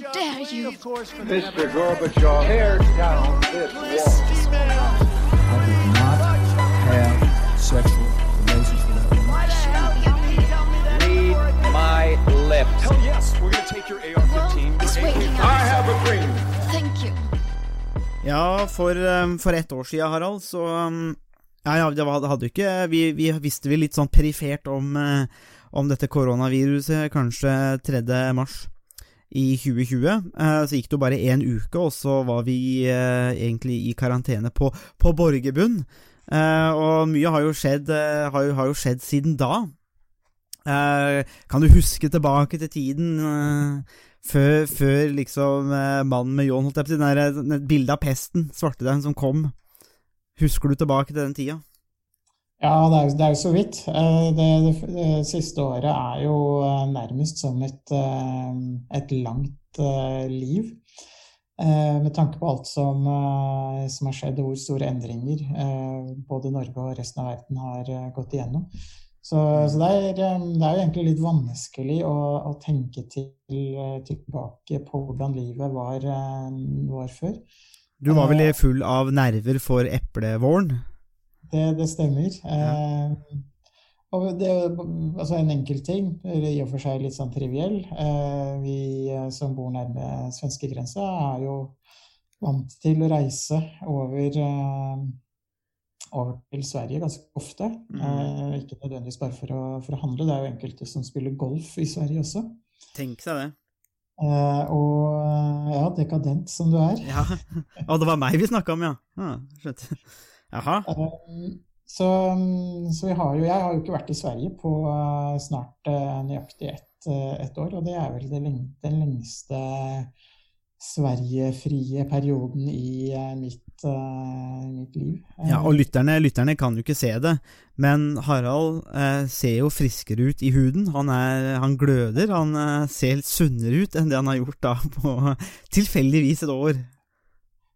dare you? Mr. Gorbachev, tear down this wall. I did not have sexual relations with that woman. Read my lips. Hell yes, we're gonna take your AR-15. It's waking I have a dream. Thank you. Ja, for, um, for ett år siden, Harald, så um, Ja, ja, det hadde jo ikke vi, vi visste vi litt sånn perifert om, eh, om dette koronaviruset kanskje 3. mars i 2020. Eh, så gikk det jo bare én uke, og så var vi eh, egentlig i karantene på, på Borgerbunn. Eh, og mye har jo skjedd, har jo, har jo skjedd siden da. Kan du huske tilbake til tiden før, før liksom mannen med ljåen, holdt jeg på å si, bildet av pesten, svartedauden som kom? Husker du tilbake til den tida? Ja, det er, det er jo så vidt. Eh, Det, det, det siste året er jo eh, nærmest som et, eh, et langt liv. Med tanke på alt som, som har skjedd, og hvor store endringer både Norge og resten av verden har gått igjennom. Så, så det, er, det er jo egentlig litt vanskelig å, å tenke til, tilbake på hvordan livet var, var før. Du var vel full av nerver for eplevåren? Det, det stemmer. Eh, og det, er altså en enkel ting, i og for seg litt sånn triviell. Eh, vi eh, som bor nærme svenskegrensa, er jo vant til å reise over, over til Sverige ganske ofte. Eh, ikke nødvendigvis bare for å, for å handle, det er jo enkelte som spiller golf i Sverige også. Tenk seg det. Eh, og ja, dekadent som du er. Ja. Og det var meg vi snakka om, ja. Ah, skjønte. Jaha. Um, Så, så vi har jo, jeg har jo ikke vært i Sverige på eh, snart eh, nøyaktig ett et år, og det er vel det den lengste Sverigefrie perioden i eh, mitt, eh, mitt liv. Ja, og lytterne, lytterne kan jo ikke se det, men Harald eh, ser jo friskere ut i huden. Han, er, han gløder, han eh, ser sunnere ut enn det han har gjort da på tilfeldigvis et år.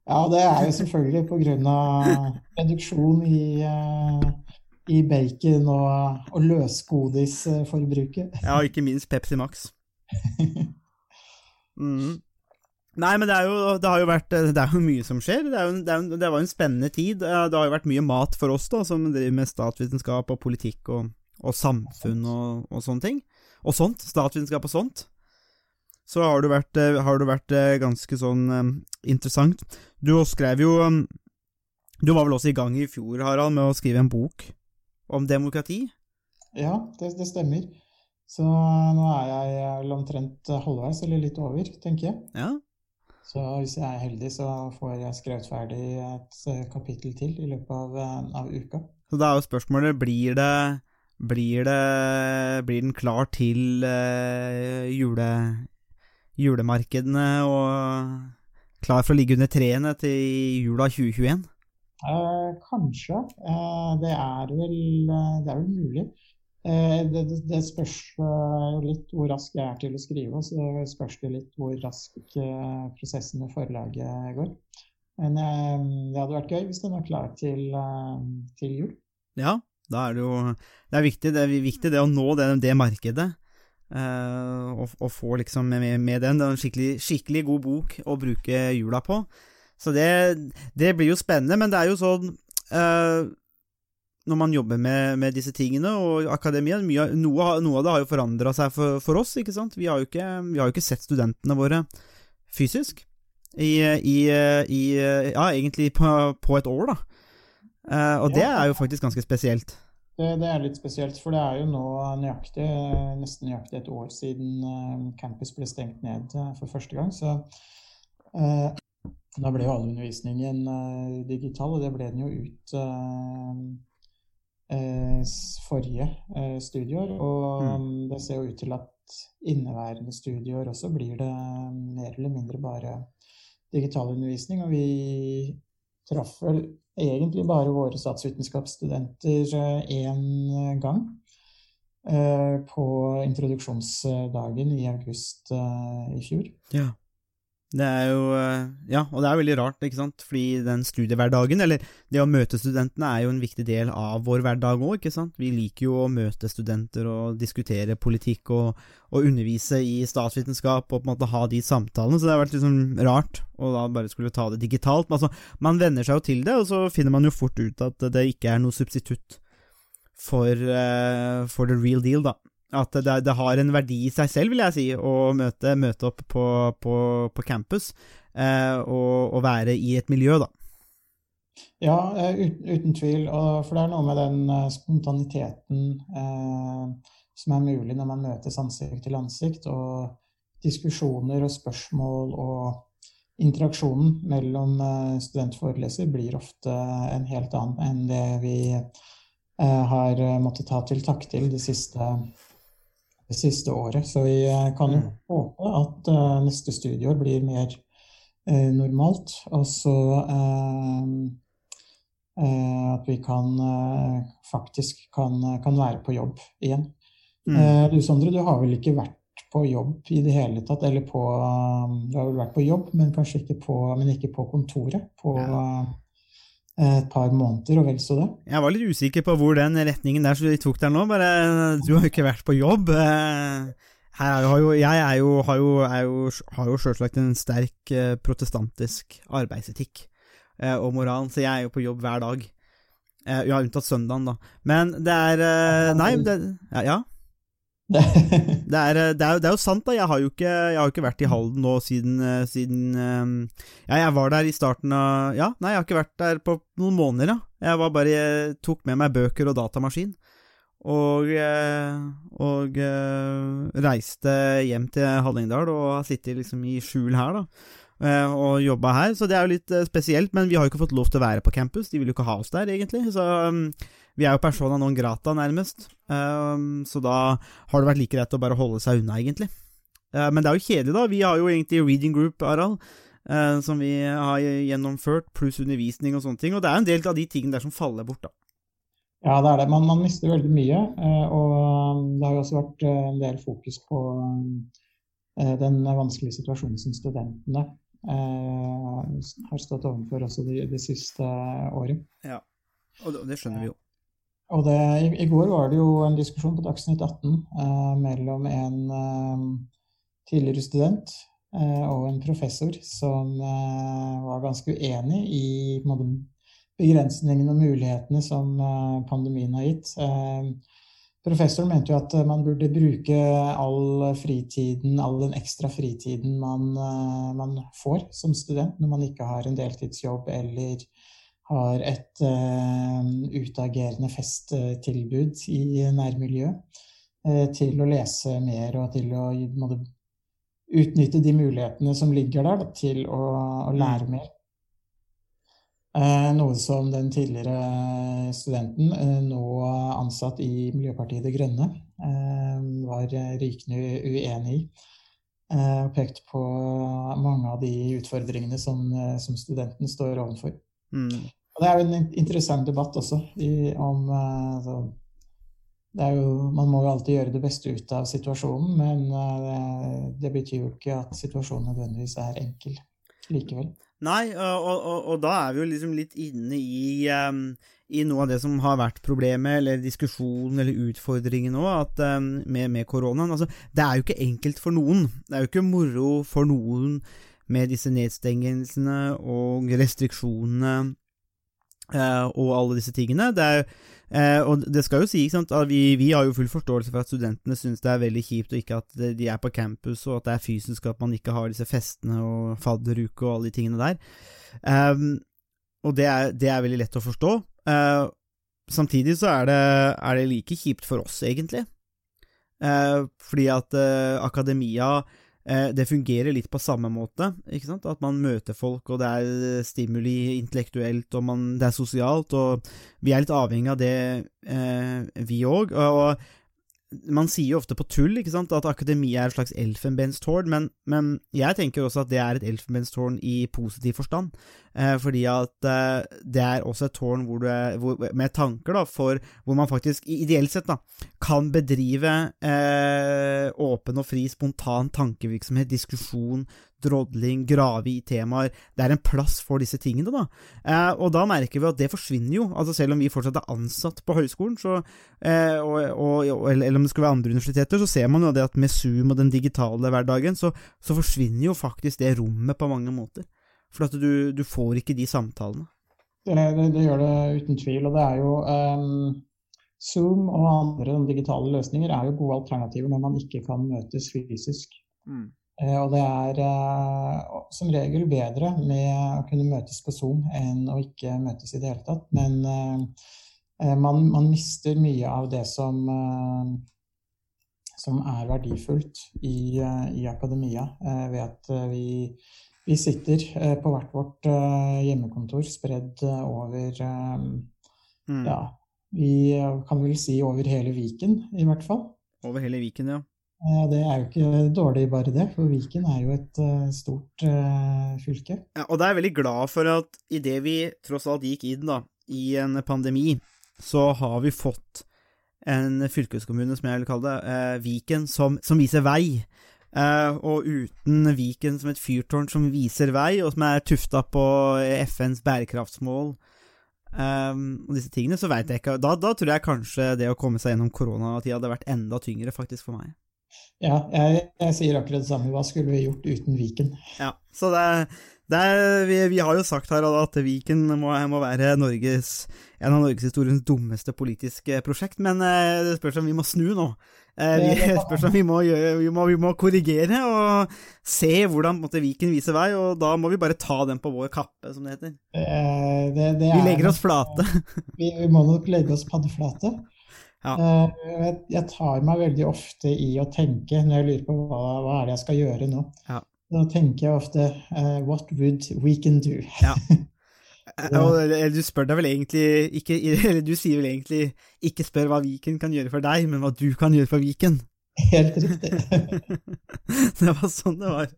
Ja, det er jo selvfølgelig av reduksjon i, eh, i bacon og, og løsgodisforbruket. Ja, og ikke minst Pepsi Max. Mm. Nei, men det jo, det har jo vært Det er jo mye som skjer. Det, jo, det, jo- det var jo en spennende tid. Eh, Det har jo vært mye mat for oss, da, som driver med statsvitenskap og politikk og, og samfunn og, og sånne ting. Og sånt. Statsvitenskap og sånt. Så har det vært, eh, har det vært eh, ganske sånn eh, interessant. Du skrev jo eh, Du var vel også i gang i fjor, Harald, med å skrive en bok om demokrati? Ja, det, det stemmer. Så nå er jeg vel omtrent halvveis, eller litt over, tenker jeg. Ja. Så hvis jeg er heldig, så får jeg skrevet ferdig et kapittel til i løpet av, av uka. Så da er jo spørsmålet blir det blir, det, blir den klar til eh, jule, julemarkedene og klar for å ligge under treene til jula 2021? Eh, kanskje. Eh, det, er vel, eh, det er vel mulig. Eh, det, det, spørs eh, litt hvor rask jeg er til å skrive, og så spørs det litt hvor rask eh, prosessen med forlaget går. Men det hadde vært gøy hvis den var klar til, til jul. Ja, da er det jo Det er viktig det, er viktig det å nå det, det markedet. Eh, og, og få liksom med, med den. Det er en skikkelig, skikkelig god bok å bruke jula på. Så det, det blir jo spennende, men det er jo sånn eh, Når man jobber med, med disse tingene, og akademia mye, noe, noe av det har jo forandra seg for, for oss, ikke sant. Vi har, jo ikke, vi har jo ikke sett studentene våre fysisk i, i, i Ja, egentlig på, på et år, da. Eh, og det er jo faktisk ganske spesielt. Det, det er litt spesielt, for det er jo nå nøyaktig, nesten nøyaktig et år siden eh, campus ble stengt ned eh, for første gang. Så eh, da ble jo all undervisningen eh, digital, og det ble den jo ut eh, eh, forrige studieår. Og mm, det ser jo ut til at inneværende studieår også blir det mer eller mindre bare digital undervisning. Og vi traff vel egentlig bare våre statsvitenskapsstudenter én gang. eh, På introduksjonsdagen i august eh, i fjor. Ja. Det er jo eh, Ja, og det er veldig rart, ikke sant, fordi den studiehverdagen, eller det å møte studentene, er jo en viktig del av vår hverdag òg, ikke sant. Vi liker jo å møte studenter og diskutere politikk og, og undervise i statsvitenskap og på en måte ha de samtalene, så det har vært liksom rart å da bare skulle ta det digitalt. Men altså, man venner seg jo til det, og så finner man jo fort ut at det ikke er noe substitutt for, uh, for the real deal, da. At det, det, har en verdi i seg selv, vil jeg si, å møte, møte opp på, på, på campus eh, og, og, være i et miljø, da. Ja, uten, uten tvil. Og, for det er noe med den uh, spontaniteten eh, som er mulig når man møtes ansikt til ansikt, og diskusjoner og spørsmål og interaksjonen mellom uh, student og blir ofte en helt annen enn det vi har måttet ta til takke til de siste det siste året. Så vi eh, kan mm. håpe at uh, neste studieår blir mer uh, normalt. Og så uh, at vi kan faktisk kan, kan, være på jobb igjen. Mm. du Sondre, du har vel ikke vært på jobb i det hele tatt? Eller på Du har vel vært på jobb, men kanskje ikke på, men ikke på kontoret? På ja et par måneder, og vel så det. Jeg var litt usikker på hvor den retningen der som de tok der nå. Bare, du har jo ikke vært på jobb. Eh, er jo, jeg er jo, har jo, er jo, har jo selvsagt en sterk eh, protestantisk arbeidsetikk eh, og moral, så jeg er jo på jobb hver dag. Ja, unntatt søndagen, da. Men det er Nei, det, ja. ja. det, er, det, er, det, er, jo sant, da. Jeg har jo ikke, jeg har ikke vært i Halden nå siden, eh, siden, eh, Ja, jeg var der i starten av Ja, nei, jeg har ikke vært der på noen måneder, ja. Jeg var bare jeg tok med meg bøker og datamaskin. Og, eh, og reiste hjem til Hallingdal og har sittet liksom i skjul her, da. Og jobba her, så det er jo litt spesielt. Men vi har jo ikke fått lov til å være på campus. De vil jo ikke ha oss der, egentlig. Så mm, vi er jo persona non grata, nærmest, um, så da har det vært like greit å bare holde seg unna, egentlig. Uh, men det er jo kjedelig, da. Vi har jo egentlig reading group, Arald, uh, som vi har gjennomført, pluss undervisning og sånne ting, og det er en del av de tingene der som faller bort, da. Ja, det er det. Man, man mister veldig mye, og det har jo også vært en del fokus på den vanskelige situasjonen som studentene har stått overfor også det de siste året. Ja, og det skjønner vi jo. Og det, i, i, går var det jo en diskusjon på Dagsnytt 18 eh, mellom en eh, tidligere student eh, og en professor som eh, var ganske uenig i måte, begrensningene og mulighetene som eh, pandemien har gitt. Eh, professoren mente jo at man burde bruke all fritiden, all den ekstra fritiden man, man får som student når man ikke har en deltidsjobb eller har et uh, utagerende festtilbud i nærmiljøet, uh, til å lese mer og til å måtte, utnytte de mulighetene som ligger der, da, til å, å, lære mer. Uh, noe som den tidligere studenten, nå ansatt i Miljøpartiet De Grønne, var rykende uenig i. Og pekte på mange av de utfordringene som, som studenten står overfor. Mm. Og det er jo en interessant debatt også i, om altså, det jo, Man må jo alltid gjøre det beste ut av situasjonen, men det, eh, det betyr jo ikke at situasjonen nødvendigvis er enkel likevel. Nei, og, og, og, da er vi jo liksom litt inne i, um, i, noe av det som har vært problemet, eller diskusjonen, eller utfordringen nå, um, med, med koronaen. Altså, det er jo ikke enkelt for noen. Det er jo ikke moro for noen med disse nedstengelsene og restriksjonene uh, og alle disse tingene. Det er, eh, og det skal jo si at vi, vi, har jo full forståelse for at studentene syns det er veldig kjipt og ikke at de er på campus, og at det er fysisk at man ikke har disse festene og fadderuke og alle de tingene der. Eh, og det er, det er, veldig lett å forstå. Eh, samtidig så er det, er det, like kjipt for oss, egentlig. Uh, fordi at uh, akademia Eh, det fungerer litt på samme måte, ikke sant? At man møter folk, og det er stimuli intellektuelt, og man, det er sosialt, og vi er litt avhengig av det, eh, vi òg. Og man sier jo ofte på tull ikke sant, at akademia er et slags elfenbenstårn, men, men jeg tenker også at det er et elfenbenstårn i positiv forstand. Eh, fordi at eh, det er også et tårn det, hvor, med tanker, da, for hvor man faktisk, ideelt sett, da, kan bedrive eh, åpen og fri, spontan tankevirksomhet, diskusjon, drodling, grave i temaer. Det er en plass for disse tingene, da. Eh, og da merker vi at det forsvinner jo. Altså Selv om vi fortsatt er ansatt på høyskolen, så, eh, og, og, eller, eller, om det skulle være andre universiteter, så ser man jo det at med Zoom og den digitale hverdagen, så, så forsvinner jo faktisk det rommet på mange måter. For at du, du får ikke de samtalene. Det, det, det, gjør det uten tvil. Og det er jo um, Zoom og andre digitale løsninger er jo gode alternativer når man ikke kan møtes fysisk. Mm. Uh, og det er uh, som regel bedre med å kunne møtes på Zoom enn å ikke møtes i det hele tatt. Men uh, man, man, mister mye av det som, som er verdifullt i, i akademia, ved at vi vi sitter eh, på hvert vårt eh, hjemmekontor spredd eh, over mm. Ja, vi kan vel si over hele Viken, i hvert fall. Over hele Viken, ja. Det er jo ikke dårlig bare det, for Viken er jo et stort fylke. Ja, og da er jeg veldig glad for at idet vi tross alt gikk inn da, i en pandemi, så har vi fått en fylkeskommune, som jeg vil kalle det, Viken, som, som viser vei. Uh, og uten Viken som et fyrtårn som viser vei, og som er tufta på FNs bærekraftsmål um, og disse tingene, så veit jeg ikke da, da, tror jeg kanskje det å komme seg gjennom koronatida hadde vært enda tyngre, faktisk, for meg. Ja, jeg, jeg sier akkurat det samme. Hva skulle vi gjort uten Viken? Ja, så det det er vi, vi, har jo sagt her at Viken må, må være Norges, en av norgeshistoriens dummeste politiske prosjekt, men uh, det spørs om vi må snu nå. Eh, vi, må, gjøre, vi, må, vi må, korrigere og se hvordan måte, Viken viser vei, og da må vi bare ta den på vår kappe, som det heter. Eh, det, det vi legger oss flate. vi, må nok legge oss paddeflate. Ja. Eh, jeg tar meg veldig ofte i å tenke når jeg lurer på hva, hva er det jeg skal gjøre nå. Ja. Da tenker jeg ofte uh, What would we can do? Ja. Du spør deg vel egentlig ikke, Eller du sier vel egentlig ikke spør hva Viken kan gjøre for deg, men hva du kan gjøre for Viken. Helt riktig. det var sånn det var.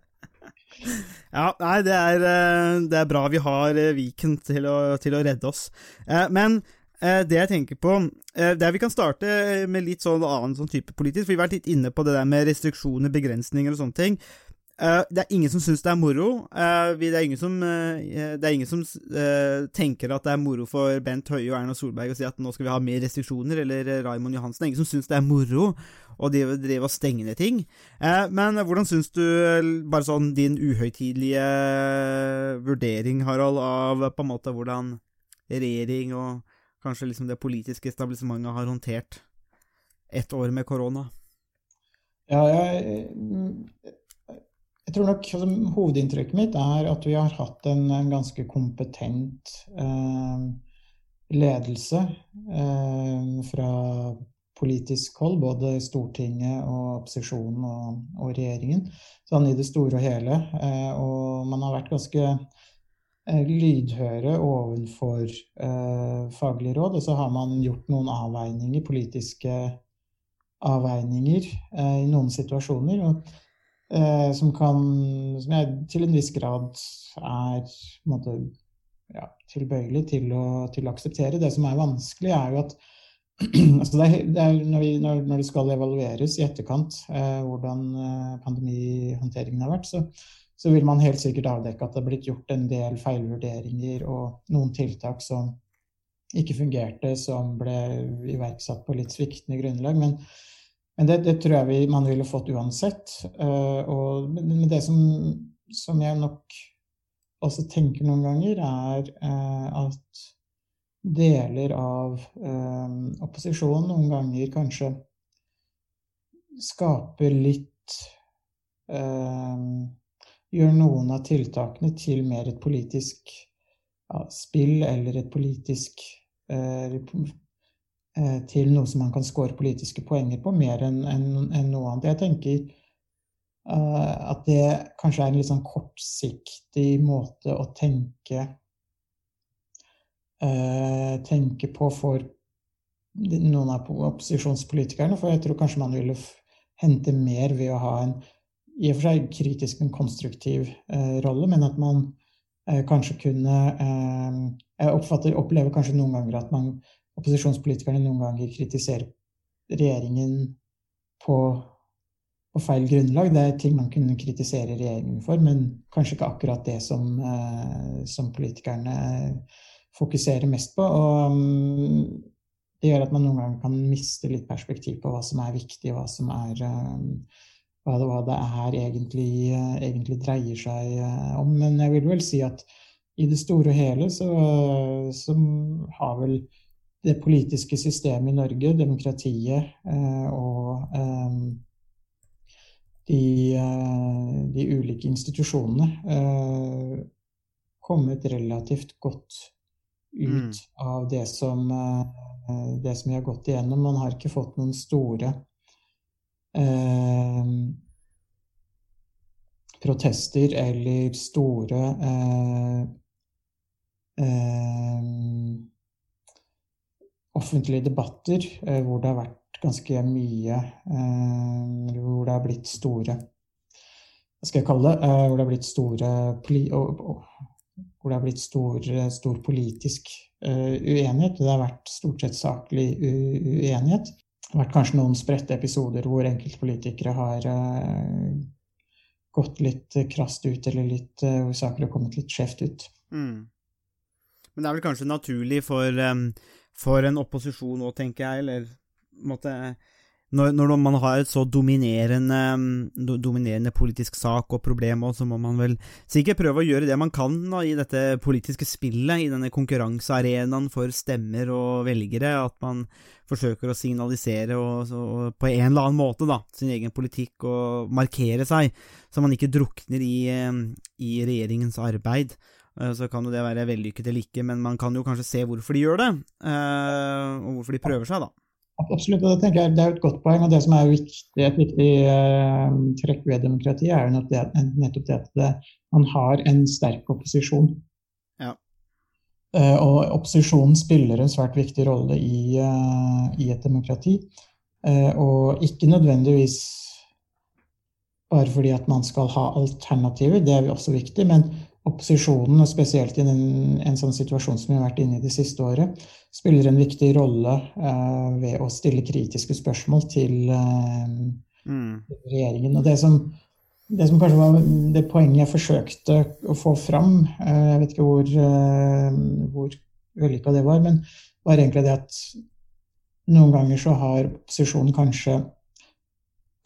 Ja, nei, det er, eh, det er bra vi har eh, Viken til å, til å redde oss. Eh, men det jeg tenker på Der vi kan starte med litt sånn annen sånn type politisk, for vi har vært litt inne på det der med restriksjoner, begrensninger og sånne ting. Uh, det er ingen som syns det er moro. Uh, det er ingen som, det er ingen som tenker at det er moro for Bent Høie og Erna Solberg å si at nå skal vi ha mer restriksjoner, eller Raymond Johansen. Det er ingen som syns det er moro å drive og stenge ned ting. men hvordan syns du, bare sånn din uhøytidelige vurdering, Harald, av på en måte hvordan regjering og kanskje liksom det politiske establissementet har håndtert ett år med korona? Ja, jeg jeg tror nok altså, Hovedinntrykket mitt er at vi har hatt en, en ganske kompetent eh, ledelse eh, fra politisk hold, både Stortinget og opposisjonen og, og, regjeringen. Sånn i det store og hele. Eh, og man har vært ganske eh, lydhøre overfor eh, faglige råd. Og så har man gjort noen avveininger, politiske avveininger, eh, i noen situasjoner. og eh, som kan Som jeg til en viss grad er måte, ja, tilbøyelig til å, til å, akseptere. Det som er vanskelig, er jo at altså det er, det er når, vi, når, når, det skal evalueres i etterkant eh, hvordan eh, pandemihåndteringen har vært, så, så, vil man helt sikkert avdekke at det har blitt gjort en del feilvurderinger og noen tiltak som ikke fungerte, som ble iverksatt på litt sviktende grunnlag. Men, men det, det, tror jeg vi, man ville fått uansett. Uh, og, men det som, som, jeg nok også tenker noen ganger, er uh, at deler av uh, opposisjonen noen ganger kanskje skaper litt Gjør noen av tiltakene til mer et politisk ja, spill eller et politisk Eh, til noe som man kan score politiske poenger på, mer enn en, en noe annet. Jeg tenker uh, at det kanskje er en litt sånn kortsiktig måte å tenke uh, tenke på for noen av opposisjonspolitikerne, for jeg tror kanskje man ville hente mer ved å ha en i og for seg kritisk, men konstruktiv uh, rolle, men at man eh, kanskje kunne eh, Jeg opplever kanskje noen ganger at man, opposisjonspolitikerne noen ganger kritiserer regjeringen på, på, feil grunnlag. Det er ting man kunne kritisere regjeringen for, men kanskje ikke akkurat det som, eh, som politikerne fokuserer mest på. Og um, det gjør at man noen ganger kan miste litt perspektiv på hva som er viktig, hva som er um, hva det, hva det her egentlig, uh, egentlig, dreier seg om. Men jeg vil vel si at i det store og hele så, så har vel det politiske systemet i Norge, demokratiet uh, og um, de, de, ulike institusjonene kommet relativt godt ut mm. av det som, eh, det som vi har gått igjennom. Man har ikke fått noen store eh, protester eller store eh, eh, offentlige debatter eh, hvor det har vært ganske mye eh, Hvor det har blitt store Hva skal jeg kalle det? hvor det har blitt store hvor det har blitt stor, stor politisk uenighet. Det har vært stort sett saklig uenighet. Det har vært kanskje noen spredte episoder hvor enkeltpolitikere har gått litt krast ut, eller litt uh, saker har kommet litt skjevt ut. Mm. Men det er vel kanskje naturlig for, for en opposisjon òg, tenker jeg, eller måtte når, når, man har et så dominerende, mm, dominerende politisk sak og problem, så må man vel sikkert prøve å gjøre det man kan da, i dette politiske spillet, i denne konkurransearenaen for stemmer og velgere, at man forsøker å signalisere og, og, på en eller annen måte da, sin egen politikk og markere seg, så man ikke drukner i, mm, i regjeringens arbeid. Eh, så kan jo det være vellykket eller ikke, men man kan jo kanskje se hvorfor de gjør det, eh, og hvorfor de prøver seg, da. Absolutt, og det tenker jeg det er et godt poeng. og Det som er viktig, et viktig uh, trekk ved demokratiet, er jo det, nettopp det at det, man har en sterk opposisjon. Ja. Uh, og opposisjonen spiller en svært viktig rolle i, uh, i et demokrati. og ikke nødvendigvis bare fordi at man skal ha alternativer, det er også viktig, men opposisjonen, og spesielt i en, en, sånn situasjon som vi har vært inne i det siste året, spiller en viktig rolle uh, ved å stille kritiske spørsmål til uh, mm. regjeringen. Og det som, det som, kanskje var det poenget jeg forsøkte å få fram, uh, jeg vet ikke hvor, uh, hvor vellykka det var, men var egentlig det at noen ganger så har opposisjonen kanskje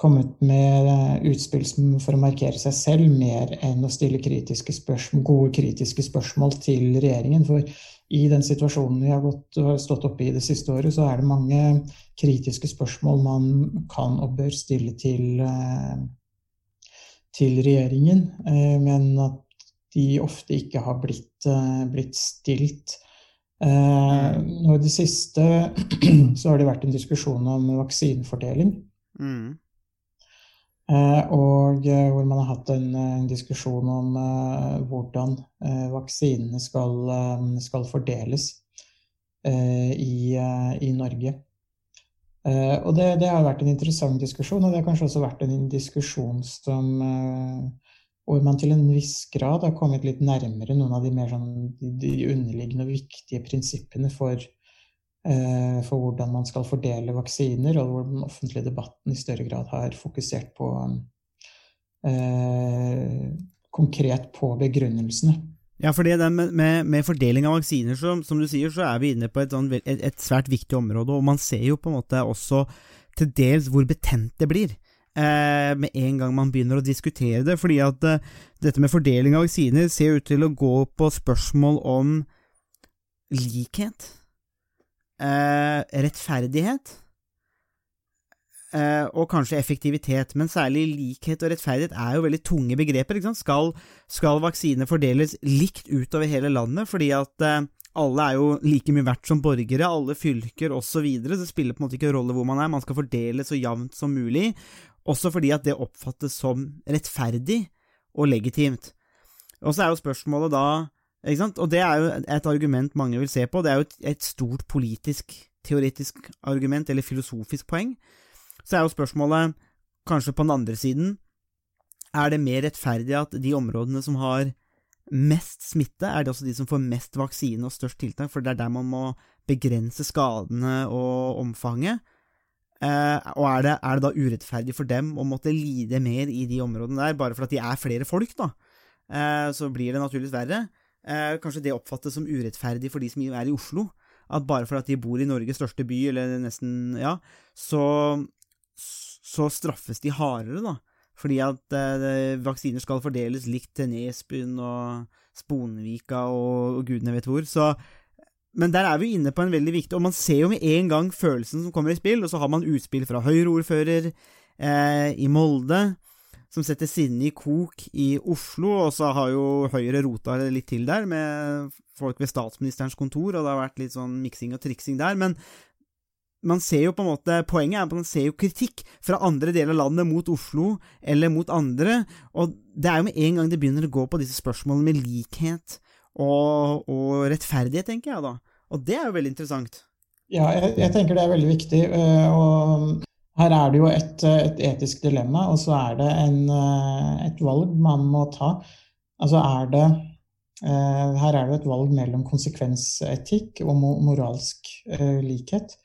kommet med eh, utspill for å markere seg selv mer enn å stille kritiske gode kritiske spørsmål til regjeringen. For i den situasjonen vi har gått, stått oppe i det siste året, så er det mange kritiske spørsmål man kan og bør stille til, eh, til regjeringen, eh, men at de ofte ikke har blitt, blitt stilt. Nå I det siste så har det vært en diskusjon om vaksinefordeling. Mm. Eh, og eh, hvor man har hatt en, en diskusjon om hvordan vaksinene skal, skal fordeles i, i, Norge. og det, det, har vært en interessant diskusjon, og det har kanskje også vært en diskusjon som hvor man til en viss grad har kommet litt nærmere noen av de mer sånn, de underliggende og viktige prinsippene for Eh, for hvordan man skal fordele vaksiner, og hvor den offentlige debatten i større grad har fokusert på eh, konkret på begrunnelsene. Ja, for det med, med, med, fordeling av vaksiner, så, som du sier, så er vi inne på et, sånn, et, et, svært viktig område, og man ser jo på en måte også til dels hvor betent det blir. Eh, med en gang man begynner å diskutere det, fordi at eh, dette med fordeling av vaksiner ser ut til å gå på spørsmål om likhet eh, rettferdighet eh, og kanskje effektivitet, men særlig likhet og rettferdighet er jo veldig tunge begreper. Skal, skal vaksiner fordeles likt utover hele landet, fordi at eh, alle er jo like mye verdt som borgere, alle fylker osv., det spiller på en måte ikke rolle hvor man er, man skal fordele så jevnt som mulig, også fordi at det oppfattes som rettferdig og legitimt. Og så er jo spørsmålet da? Og det er jo et argument mange vil se på. Det er jo et, et stort politisk teoretisk argument eller filosofisk poeng, så er jo spørsmålet kanskje på den andre siden Er det mer rettferdig at de områdene som har mest smitte, er det også de som får mest vaksine og størst tiltak, for det er der man må begrense skadene og omfanget? Eh, og er det, er det, da urettferdig for dem å måtte lide mer i de områdene der, bare for at de er flere folk, da? Eh, så blir det naturligvis verre. Eh, kanskje det oppfattes som urettferdig for de som er i Oslo. At bare for at de bor i Norges største by, eller nesten, ja, så, så straffes de hardere, da. Fordi at eh, vaksiner skal fordeles likt til Nesbyen og Sponvika og, og gudene vet hvor. Så, men der er vi inne på en veldig viktig Og man ser jo med en gang følelsen som kommer i spill, og så har man utspill fra Høyre-ordfører eh, i Molde, som setter sinnet i kok i Oslo, og så har jo Høyre rota litt til der, med folk ved statsministerens kontor, og det har vært litt sånn miksing og triksing der. Men man ser jo på en måte, Poenget er at man ser jo kritikk fra andre deler av landet mot Oslo, eller mot andre, og det er jo med en gang det begynner å gå på disse spørsmålene med likhet og, og rettferdighet, tenker jeg da. Og det er jo veldig interessant. Ja, jeg, jeg tenker det er veldig viktig. Øh, og her er det jo et, et etisk dilemma, og så er det en, øh, et valg man må ta. Altså er det øh, Her er det et valg mellom konsekvensetikk og moralsk likhet.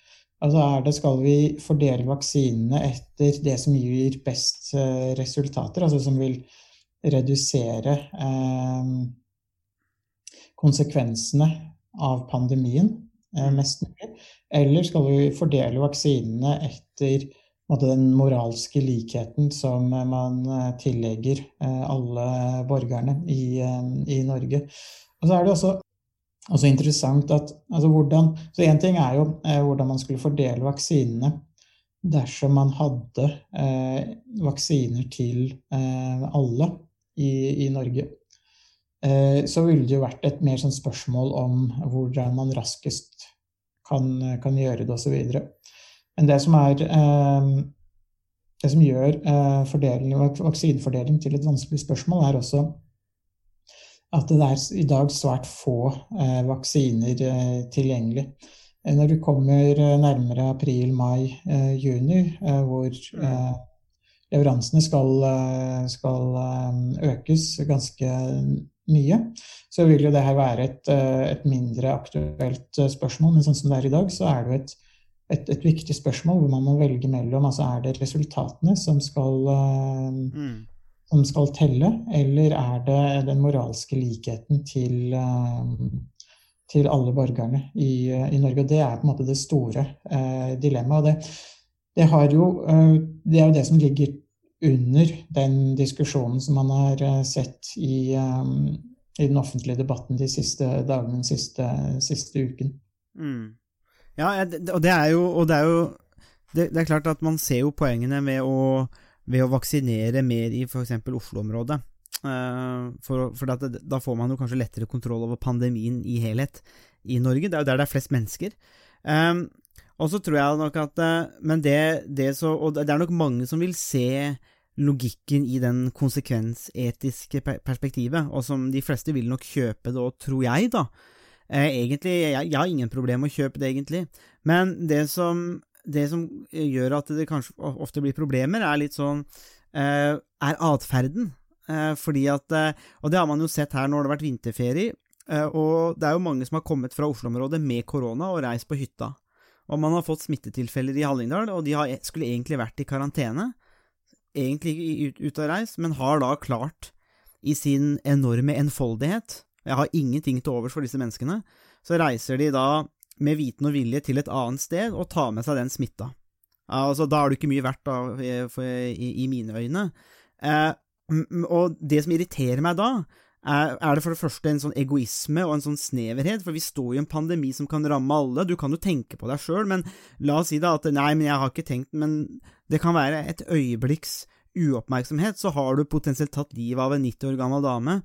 Altså er det, Skal vi fordele vaksinene etter det som gir best eh, resultater, altså som vil redusere eh, konsekvensene av pandemien eh, mest mulig? Eller skal vi fordele vaksinene etter den moralske likheten som man eh, tillegger eh, alle borgerne i, i Norge? Og så er det også også interessant at altså hvordan, så Én ting er jo eh, hvordan man skulle fordele vaksinene dersom man hadde eh, vaksiner til eh, alle i, i Norge. Eh, så ville det jo vært et mer sånn spørsmål om hvordan man raskest kan, kan gjøre det, osv. Men det som er eh, det som gjør eh, vaksinefordeling til et vanskelig spørsmål, er også at det er i dag svært få eh, vaksiner tilgjengelig. Når du kommer nærmere april, mai, juni, hvor leveransene skal, skal økes ganske mye, så vil jo det her være et, et, mindre aktuelt spørsmål. Men sånn som det er i dag, så er det jo et, et, et viktig spørsmål hvor man må velge mellom altså er det resultatene som skal mm som skal telle, eller er det den moralske likheten til, eh, til alle borgerne i, i, Norge? Og det er på en måte det store eh, dilemmaet. Det, det, jo, eh, det, er jo det som ligger under den diskusjonen som man har eh, sett i, i, den offentlige debatten de siste dagene, den siste, siste uken. Mm. Ja, og det er jo, det er jo det, det, er klart at man ser jo poengene ved å ved å vaksinere mer i f.eks. Oslo-området. Uh, for, for det, da får man jo kanskje lettere kontroll over pandemien i helhet i Norge. Det er jo der det er flest mennesker. Um, og så tror jeg nok at uh, Men det, det, så Og det er nok mange som vil se logikken i den konsekvensetiske perspektivet, og som de fleste vil nok kjøpe det, òg, tror jeg, da. Uh, egentlig, jeg, jeg har ingen problem med å kjøpe det, egentlig. Men det som det som gjør at det kanskje ofte blir problemer, er litt sånn eh, Er atferden. Eh, fordi at eh, Og det har man jo sett her når det har vært vinterferie. Og det er jo mange som har kommet fra Oslo-området med korona og reist på hytta. Og man har fått smittetilfeller i Hallingdal, og de har, e, skulle egentlig vært i karantene. Egentlig ut, ut av reis, men har da klart, i sin enorme enfoldighet Jeg har ingenting til overs for disse menneskene. Så reiser de da med viten og vilje til et annet sted og tar med seg den smitta. Altså, da er du ikke mye verdt, da, i, i, mine øyne. Eh, og det som irriterer meg da, er, er, det for det første en sånn egoisme og en sånn sneverhet, for vi står i en pandemi som kan ramme alle. Du kan jo tenke på deg sjøl, men la oss si da at nei, men jeg har ikke tenkt Men det kan være et øyeblikks uoppmerksomhet, så har du potensielt tatt livet av en 90 år gammel dame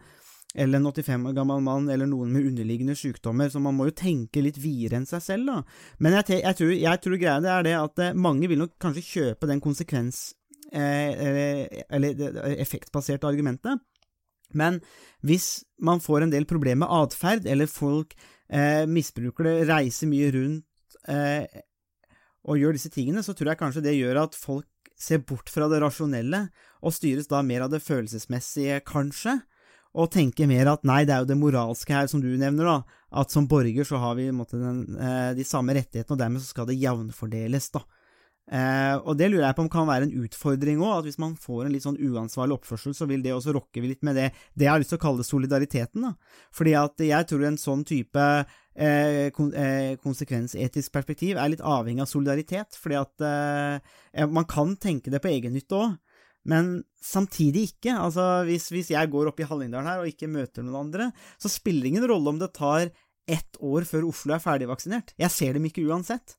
eller en 85 år gammel mann, eller noen med underliggende sykdommer, så man må jo tenke litt videre enn seg selv, da. Men jeg, jeg, tror, jeg tror greia det er det at eh, mange vil nok kanskje kjøpe den konsekvens- eh, eller effektbaserte argumentet, men hvis man får en del problemer med atferd, eller folk eh, misbruker det, reiser mye rundt, eh, og gjør disse tingene, så tror jeg kanskje det gjør at folk ser bort fra det rasjonelle, og styres da mer av det følelsesmessige, kanskje, og tenker mer at nei, det er jo det moralske her, som du nevner, da, at som borger så har vi måte, den, eh, de samme rettighetene, og dermed så skal det jevnfordeles, da. Eh, og det lurer jeg på om kan være en utfordring òg, at hvis man får en litt sånn uansvarlig oppførsel, så vil det også rokke litt med det det jeg har lyst til å kalle solidariteten, da. Fordi at jeg tror en sånn type eh, kon eh, konsekvensetisk perspektiv er litt avhengig av solidaritet, fordi at eh, man kan tenke det på egennytte òg. Men samtidig ikke. Altså, hvis, hvis jeg går opp i Hallingdalen her og ikke møter noen andre, så spiller ingen rolle om det tar ett år før Oslo er ferdigvaksinert. Jeg ser dem ikke uansett.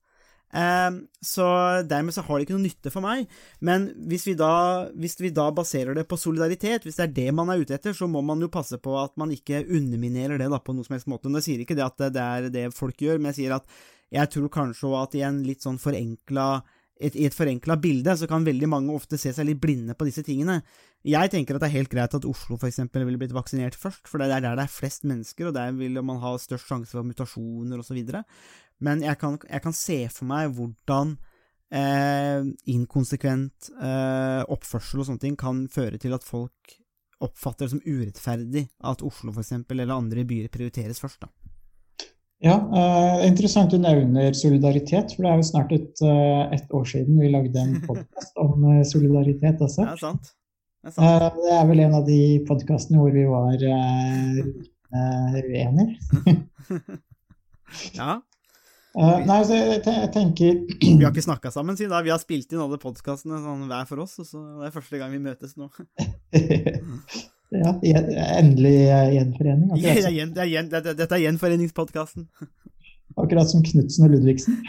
Um, så dermed så har det ikke noe nytte for meg. Men hvis vi, da, hvis vi da baserer det på solidaritet, hvis det er det man er ute etter, så må man jo passe på at man ikke underminerer det da på noen som helst måte. Men jeg sier ikke det at det er det folk gjør, men jeg sier at jeg tror kanskje at i en litt sånn forenkla et, I et forenkla bilde så kan veldig mange ofte se seg litt blinde på disse tingene. Jeg tenker at det er helt greit at Oslo eksempel ville blitt vaksinert først, for det er der det er flest mennesker, og der vil man ha størst sjanse for mutasjoner osv. Men jeg kan, jeg kan, se for meg hvordan eh, inkonsekvent eh, oppførsel og sånne ting kan føre til at folk oppfatter det som urettferdig at Oslo eksempel, eller andre byer prioriteres først. da. Ja, uh, Interessant du nevner solidaritet, for det er jo snart et, uh, et år siden vi lagde en podkast om uh, solidaritet også. Er sant. Det er, sant. det er vel en av de podkastene hvor vi var uenige. ja. nei, så jeg, jeg, tenker Vi har ikke snakka sammen siden da. Vi har spilt inn alle podkastene sånn, hver for oss, og så det er første gang vi møtes nå. Ja, endelig gjenforening. Ja, det er gjen, det er gjen, det, dette er gjenforeningspodkasten. Akkurat som Knutsen og Ludvigsen.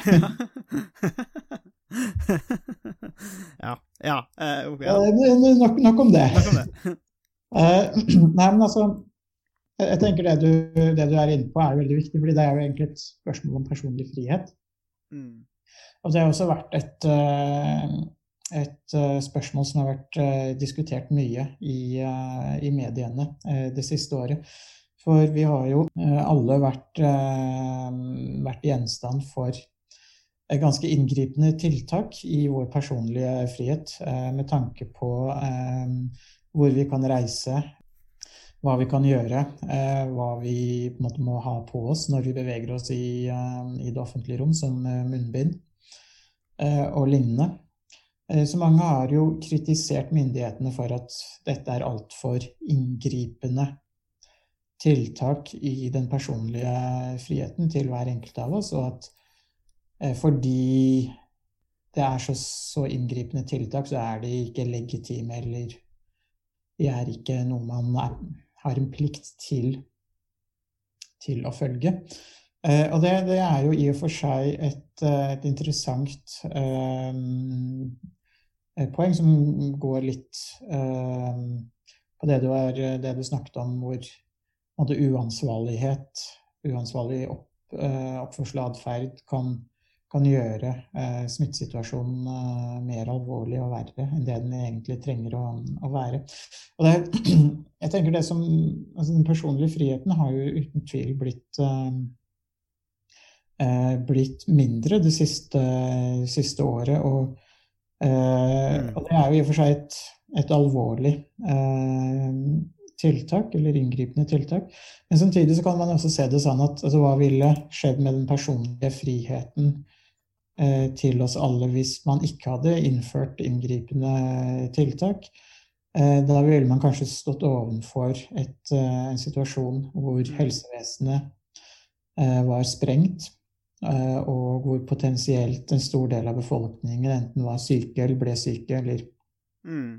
ja. Ja. Uh, ja. Nok, nok, om det. Nok om det. uh, nei, men altså Jeg tenker det du, det du, er inne på, er veldig viktig, fordi det er jo egentlig et spørsmål om personlig frihet. Mm. Og det har også vært et uh, et uh, spørsmål som har vært uh, diskutert mye i, uh, i mediene det siste året. For vi har jo alle vært, vært, gjenstand for ganske inngripende tiltak i vår personlige frihet med tanke på hvor vi kan reise, hva vi kan gjøre, hva vi måte må ha på oss når vi beveger oss i, i det offentlige rom, som munnbind og lignende. Eh, så mange har jo kritisert myndighetene for at dette er altfor inngripende tiltak i den personlige friheten til hver enkelt av oss, og at eh, fordi det er så, så inngripende tiltak, så er de ikke legitime, eller de er ikke noe man er, har en plikt til, til å følge. Eh, og det, det, er jo i og for seg et, et interessant um, poeng som går litt eh, på det du, er, det du, snakket om, hvor måte, uansvarlighet, uansvarlig opp, eh, oppførsel og atferd kan, kan, gjøre eh, smittesituasjonen mer alvorlig og verre enn det den egentlig trenger å, å være. Og det, jeg tenker det som, altså Den personlige friheten har jo uten tvil blitt blitt mindre det siste, siste året. og Eh, mm. og det er jo i og for seg et, et alvorlig eh, tiltak, eller inngripende tiltak. Men samtidig så kan man også se det sånn at altså, hva ville skjedd med den personlige friheten eh, til oss alle hvis man ikke hadde innført inngripende tiltak? Eh, da ville man kanskje stått overfor et, eh, en situasjon hvor mm. helsevesenet eh, var sprengt. Eh, og hvor potensielt en stor del av befolkningen enten var syke eller ble syke, eller mm.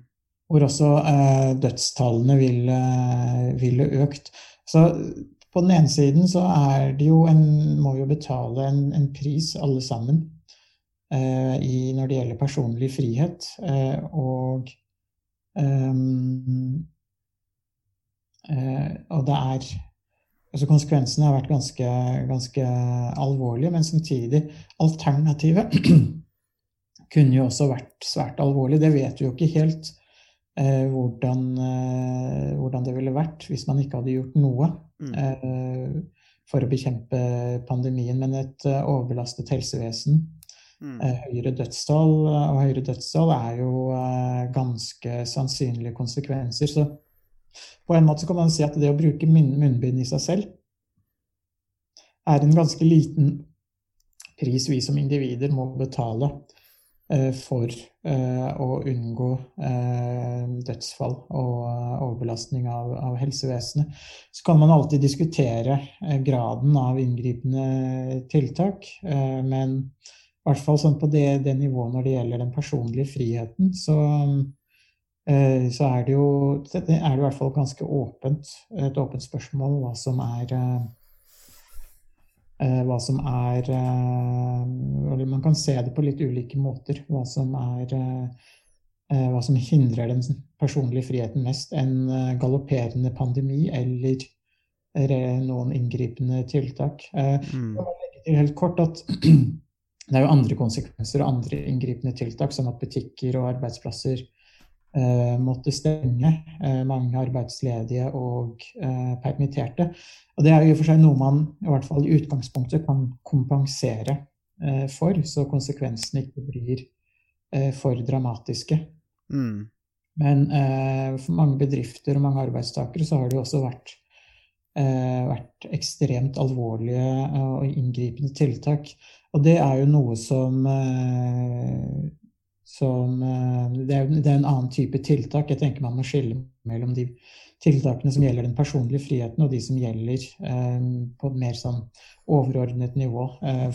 hvor også eh, dødstallene ville, ville, økt. Så på den ene siden så er det jo en må jo betale en, en pris, alle sammen, eh, i, når det gjelder personlig frihet. Eh, og um, og det er altså Konsekvensene har vært ganske, ganske alvorlige, men samtidig Alternativet kunne jo også vært svært alvorlig. Det vet vi jo ikke helt eh, hvordan, eh, hvordan, det ville vært hvis man ikke hadde gjort noe. Mm. Eh, for å bekjempe pandemien. Men et uh, overbelastet helsevesen, Mm. uh, høyere dødstall og høyere dødstall er jo ganske sannsynlige konsekvenser. Så på en måte kan man si at det å bruke munnbind i seg selv er en ganske liten pris vi som individer må betale for å unngå dødsfall og overbelastning av, av, helsevesenet. Så kan man alltid diskutere graden av inngripende tiltak, men i hvert fall sånn på det, det nivået når det gjelder den personlige friheten, så, så er, det jo, er det i hvert fall ganske åpent, et åpent spørsmål hva som er hva som er Eller man kan se det på litt ulike måter. Hva som er hva som hindrer den personlige friheten mest. En galopperende pandemi eller noen inngripende tiltak. Mm. Helt kort at det er jo andre konsekvenser og andre inngripende tiltak, som at butikker og arbeidsplasser eh, måtte stenge. Eh, mange arbeidsledige og eh, permitterte. Og det er jo i og for seg noe man i hvert fall i utgangspunktet kan kompensere for, så konsekvensene ikke blir for dramatiske. Mm. Men for mange bedrifter og mange arbeidstakere så har det jo også vært vært ekstremt alvorlige og inngripende tiltak. Og det er jo noe som, som det, er, det er en annen type tiltak. Jeg tenker man må skille mellom de tiltakene som gjelder den personlige friheten, og de som gjelder på et mer sånn overordnet nivå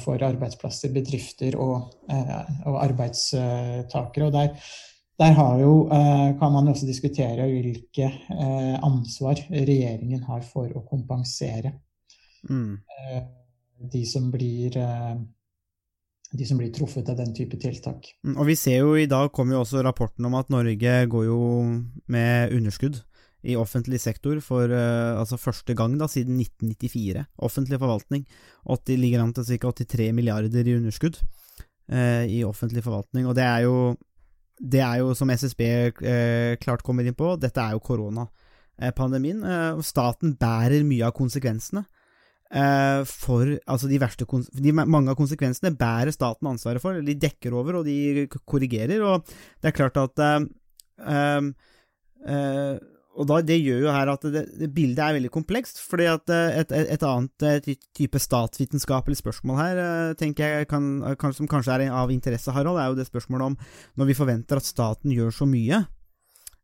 for arbeidsplasser, bedrifter og, og arbeidstakere. Og der, der jo, kan man også diskutere hvilke ansvar regjeringen har for å kompensere Mm. de som blir de som blir truffet av den type tiltak. Mm, Og vi ser jo i dag kommer jo også rapporten om at Norge går jo med underskudd i offentlig sektor for uh, altså første gang da siden 1994. Offentlig forvaltning. 80, ligger an til ca. 83 milliarder i underskudd uh, i offentlig forvaltning. Og det er jo, det er jo som SSB uh, klart kommer inn på, dette er jo koronapandemien. staten bærer mye av konsekvensene. For altså de verste de, Mange av konsekvensene bærer staten ansvaret for, de dekker over og de korrigerer. Og det er klart at og da, Det gjør jo her at det, det bildet er veldig komplekst. fordi at et, et, et annet type statsvitenskapelig spørsmål her, tenker jeg, kan, kan, som kanskje er av interesse, Harald, er jo det spørsmålet om når vi forventer at staten gjør så mye,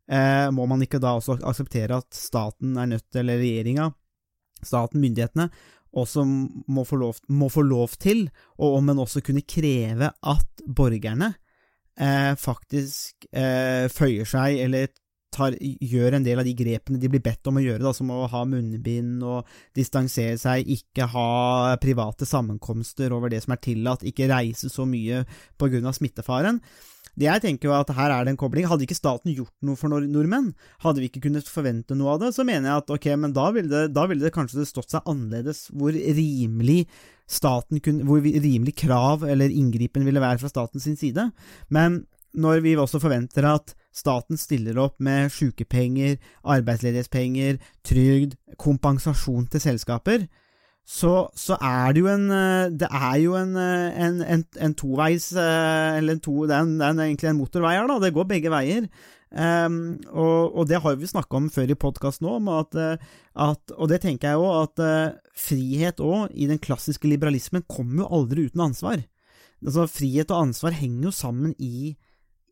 eh, må man ikke da også akseptere at staten er nødt til, eller regjeringa, staten, myndighetene, også må få, lov, må få lov til, og om en også kunne kreve at borgerne eh, faktisk eh, føyer seg, eller tar, gjør en del av de grepene de blir bedt om å gjøre, da, som å ha munnbind og distansere seg, ikke ha private sammenkomster over det som er tillatt, ikke reise så mye på grunn av smittefaren. Det jeg tenker jo at her er det en kobling. Hadde ikke staten gjort noe for nordmenn, hadde vi ikke kunnet forvente noe av det, så mener jeg at ok, men da ville det, da ville det kanskje stått seg annerledes hvor rimelig staten kunne, hvor rimelig krav eller inngripen ville være fra statens side. Men når vi også forventer at staten stiller opp med sykepenger, arbeidsledighetspenger, trygd, kompensasjon til selskaper, så, så, er det jo en Det er jo en, en, en, en toveis Eller en to, det, er det egentlig en motorvei her, da. Det går begge veier. Um, og, og, det har vi snakka om før i podkasten at, og det tenker jeg òg, at uh, frihet òg, i den klassiske liberalismen, kommer jo aldri uten ansvar. Altså, frihet og ansvar henger jo sammen i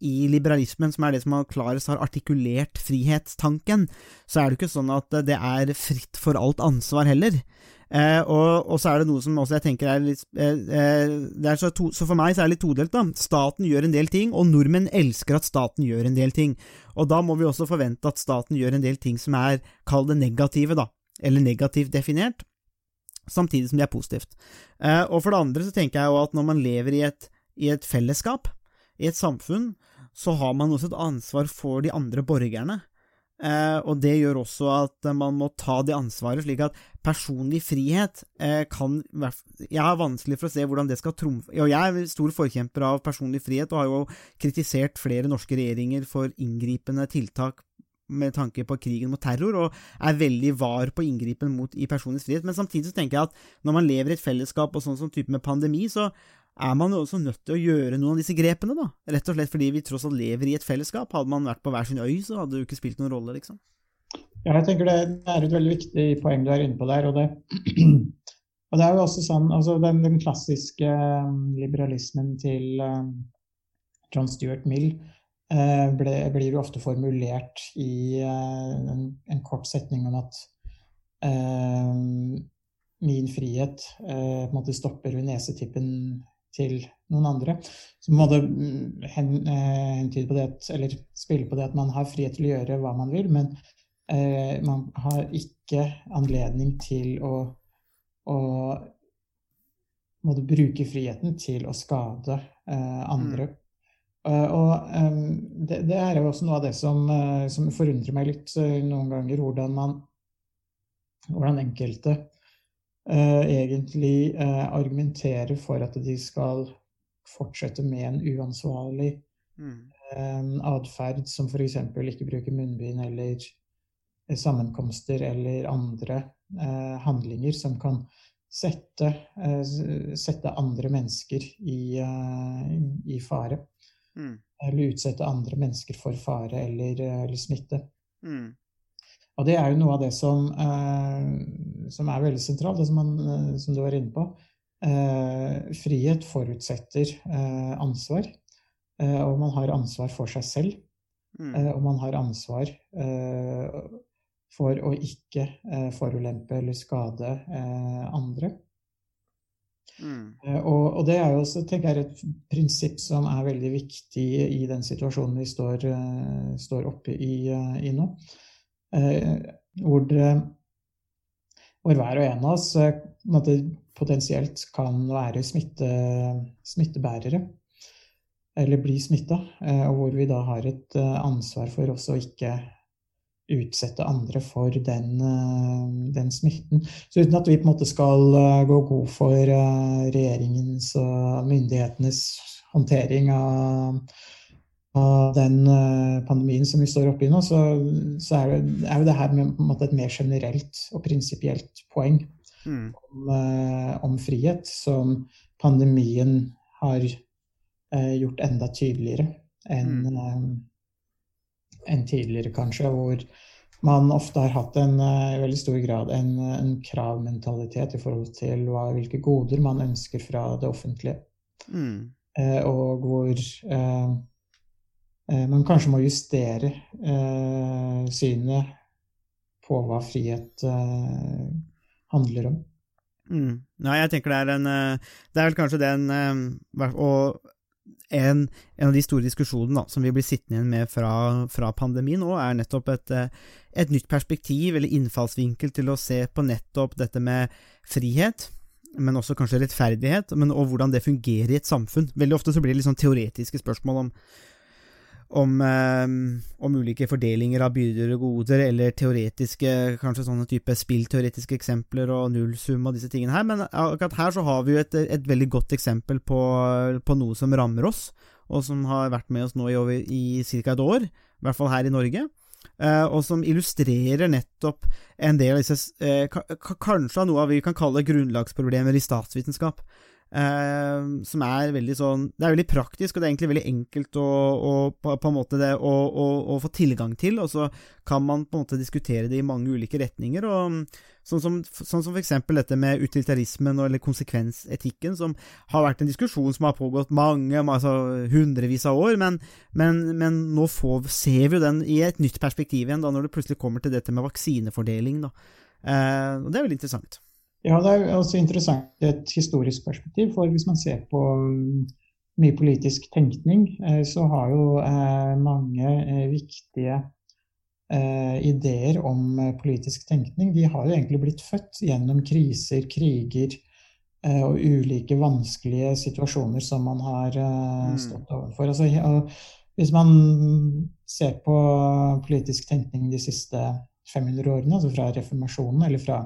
i liberalismen, som er det som har klarest har artikulert frihetstanken, så er det ikke sånn at det er fritt for alt ansvar heller. Eh, og, og, så er det noe som også jeg tenker er litt eh, er så, to, så, for meg så er det litt todelt, da. Staten gjør en del ting, og nordmenn elsker at staten gjør en del ting. Og da må vi også forvente at staten gjør en del ting som er, kall det negative, da. Eller negativt definert. Samtidig som det er positivt. Eh, og for det andre så tenker jeg jo at når man lever i et, i et fellesskap, i et samfunn, så har man også et ansvar for de andre borgerne. Eh, og det gjør også at man må ta det ansvaret, slik at personlig frihet eh, kan Jeg har vanskelig for å se hvordan det skal trumfe Og jeg er stor forkjemper av personlig frihet, og har jo kritisert flere norske regjeringer for inngripende tiltak med tanke på krigen mot terror, og er veldig var på inngripen mot i personens frihet. Men samtidig så tenker jeg at når man lever i et fellesskap og sånn som type med pandemi, så er man jo også nødt til å gjøre noen av disse grepene, da. Rett og slett fordi vi tross alt lever i et fellesskap. Hadde man vært på hver sin øy, så hadde det jo ikke spilt noen rolle, liksom. Ja, jeg tenker det er et veldig viktig poeng du er inne på der. Og det, og det er jo også sånn altså den, den klassiske um, liberalismen til um, John Stuart Mill uh, ble, blir jo ofte formulert i uh, en, en, kort setning om at uh, min frihet på en måte stopper ved nesetippen til noen andre. Så må måtte mm, hentyde på det at, eller spille på det at man har frihet til å gjøre hva man vil, men eh, man har ikke anledning til å, å måtte bruke friheten til å skade eh, andre. Mm. Uh, og um, det, det, er jo også noe av det som, uh, som forundrer meg litt uh, noen ganger, hvordan man hvordan enkelte egentlig argumenterer for at de skal fortsette med en uansvarlig mm. atferd, som f.eks. ikke bruke munnbind eller sammenkomster eller andre eh, handlinger som kan sette, eh, sette andre mennesker i, eh, i fare. Mm. Eller utsette andre mennesker for fare eller, eller smitte. Mm. Og det er jo noe av det som, eh, som er veldig sentralt, det som, man, eh, som, du var inne på. Eh, frihet forutsetter ansvar, og man har ansvar for seg selv. Mm. og man har ansvar for å ikke forulempe eller skade eh, andre. Mm. Og, og, det er jo også tenker jeg, et prinsipp som er veldig viktig i den situasjonen vi står, står oppe i, i nå. Uh, hvor, det, hvor, hver og en av oss potensielt kan være smitte, smittebærere. Eller bli smitta. og hvor vi da har et ansvar for også å ikke utsette andre for den, eh, den, smitten. Så uten at vi på en måte skal eh, gå god for eh, regjeringens og myndighetenes håndtering av, av den pandemien som vi står oppe i nå, så, så er, det, er jo det her med, måte, et mer generelt og prinsipielt poeng mm. om, om, frihet, som pandemien har gjort enda tydeligere enn mm enn tidligere, kanskje, hvor man ofte har hatt en i veldig stor grad en, en kravmentalitet i forhold til hva, hvilke goder man ønsker fra det offentlige. Mm. Eh, og hvor eh, eh, man kanskje må justere eh, synet på hva frihet eh, handler om. Mm. Nei, jeg tenker det er en eh, Det er vel kanskje den Og en, en, av de store diskusjonene da, som vi blir sittende igjen med fra, fra pandemien nå, er nettopp et, eh, et, nytt perspektiv eller innfallsvinkel til å se på nettopp dette med frihet, men også kanskje rettferdighet, men, og hvordan det fungerer i et samfunn. Veldig ofte så blir det litt sånn teoretiske spørsmål om om, um, om, ulike fordelinger av byrder og goder, eller teoretiske, kanskje sånne type spillteoretiske eksempler og nullsum og disse tingene her, men akkurat her så har vi jo et, et veldig godt eksempel på, på, noe som rammer oss, og som har vært med oss nå i, over, i ca. et år, i hvert fall her i Norge. Uh, og som illustrerer nettopp en del av disse uh, Kanskje av noe vi kan kalle grunnlagsproblemer i statsvitenskap. Uh, som er veldig sånn Det er veldig praktisk, og det er egentlig veldig enkelt å, å på, på, en måte det, å, å, å, få tilgang til, og så kan man på en måte diskutere det i mange ulike retninger. og Sånn som, sånn som eksempel dette med utilitarismen eller konsekvensetikken, som har vært en diskusjon som har pågått mange, altså hundrevis av år, men, men, men nå får, ser vi jo den i et nytt perspektiv igjen, da når det plutselig kommer til dette med vaksinefordeling. Da. Eh, og det er veldig interessant. Ja, det er også interessant i et historisk perspektiv. For hvis man ser på mm, mye politisk tenkning, eh, så har jo eh, mange eh, viktige ideer om politisk tenkning de har jo egentlig blitt født gjennom kriser, kriger og ulike vanskelige situasjoner som man har mm. stått overfor. Altså, hvis man ser på politisk tenkning de siste 500 årene, altså fra reformasjonen eller fra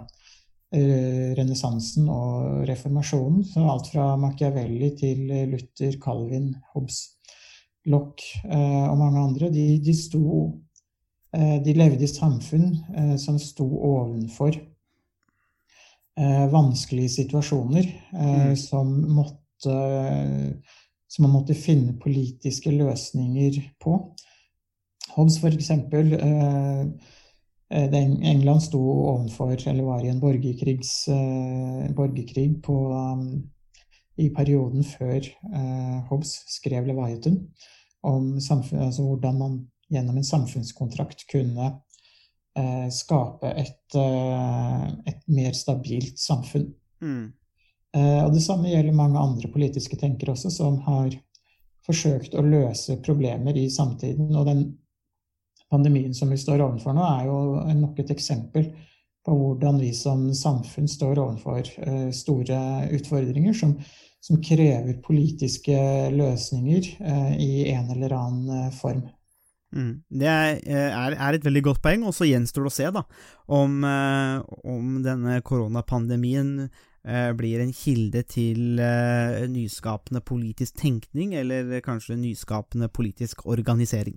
renessansen og reformasjonen. Så alt fra Machiavelli til Luther, Calvin, Hobbes, Lock eh, og mange andre, de, de sto eh, de levde i samfunn eh, som sto ovenfor eh, vanskelige situasjoner, eh, Mm. som måtte som man måtte finne politiske løsninger på. Hobbes, for eksempel, eh, eh, England sto ovenfor, eller var i en borgerkrigs, eh, borgerkrig på, um, i perioden før eh, Hobbes skrev Leviathan, om altså hvordan man gjennom en samfunnskontrakt kunne eh, skape et, eh, et mer stabilt samfunn. Mm. Eh, Og det samme gjelder mange andre politiske tenkere også, som har forsøkt å løse problemer i samtiden. Og den pandemien som vi står overfor nå, er jo nok et eksempel på hvordan vi som samfunn står overfor eh, store utfordringer som, som krever politiske løsninger eh, i en eller annen eh, form. Mm. Det er, er, et veldig godt poeng, og så gjenstår det å se da, om, om denne koronapandemien blir en kilde til nyskapende politisk tenkning, eller kanskje nyskapende politisk organisering.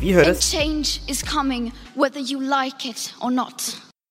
Vi høres! change is coming whether you like it or not.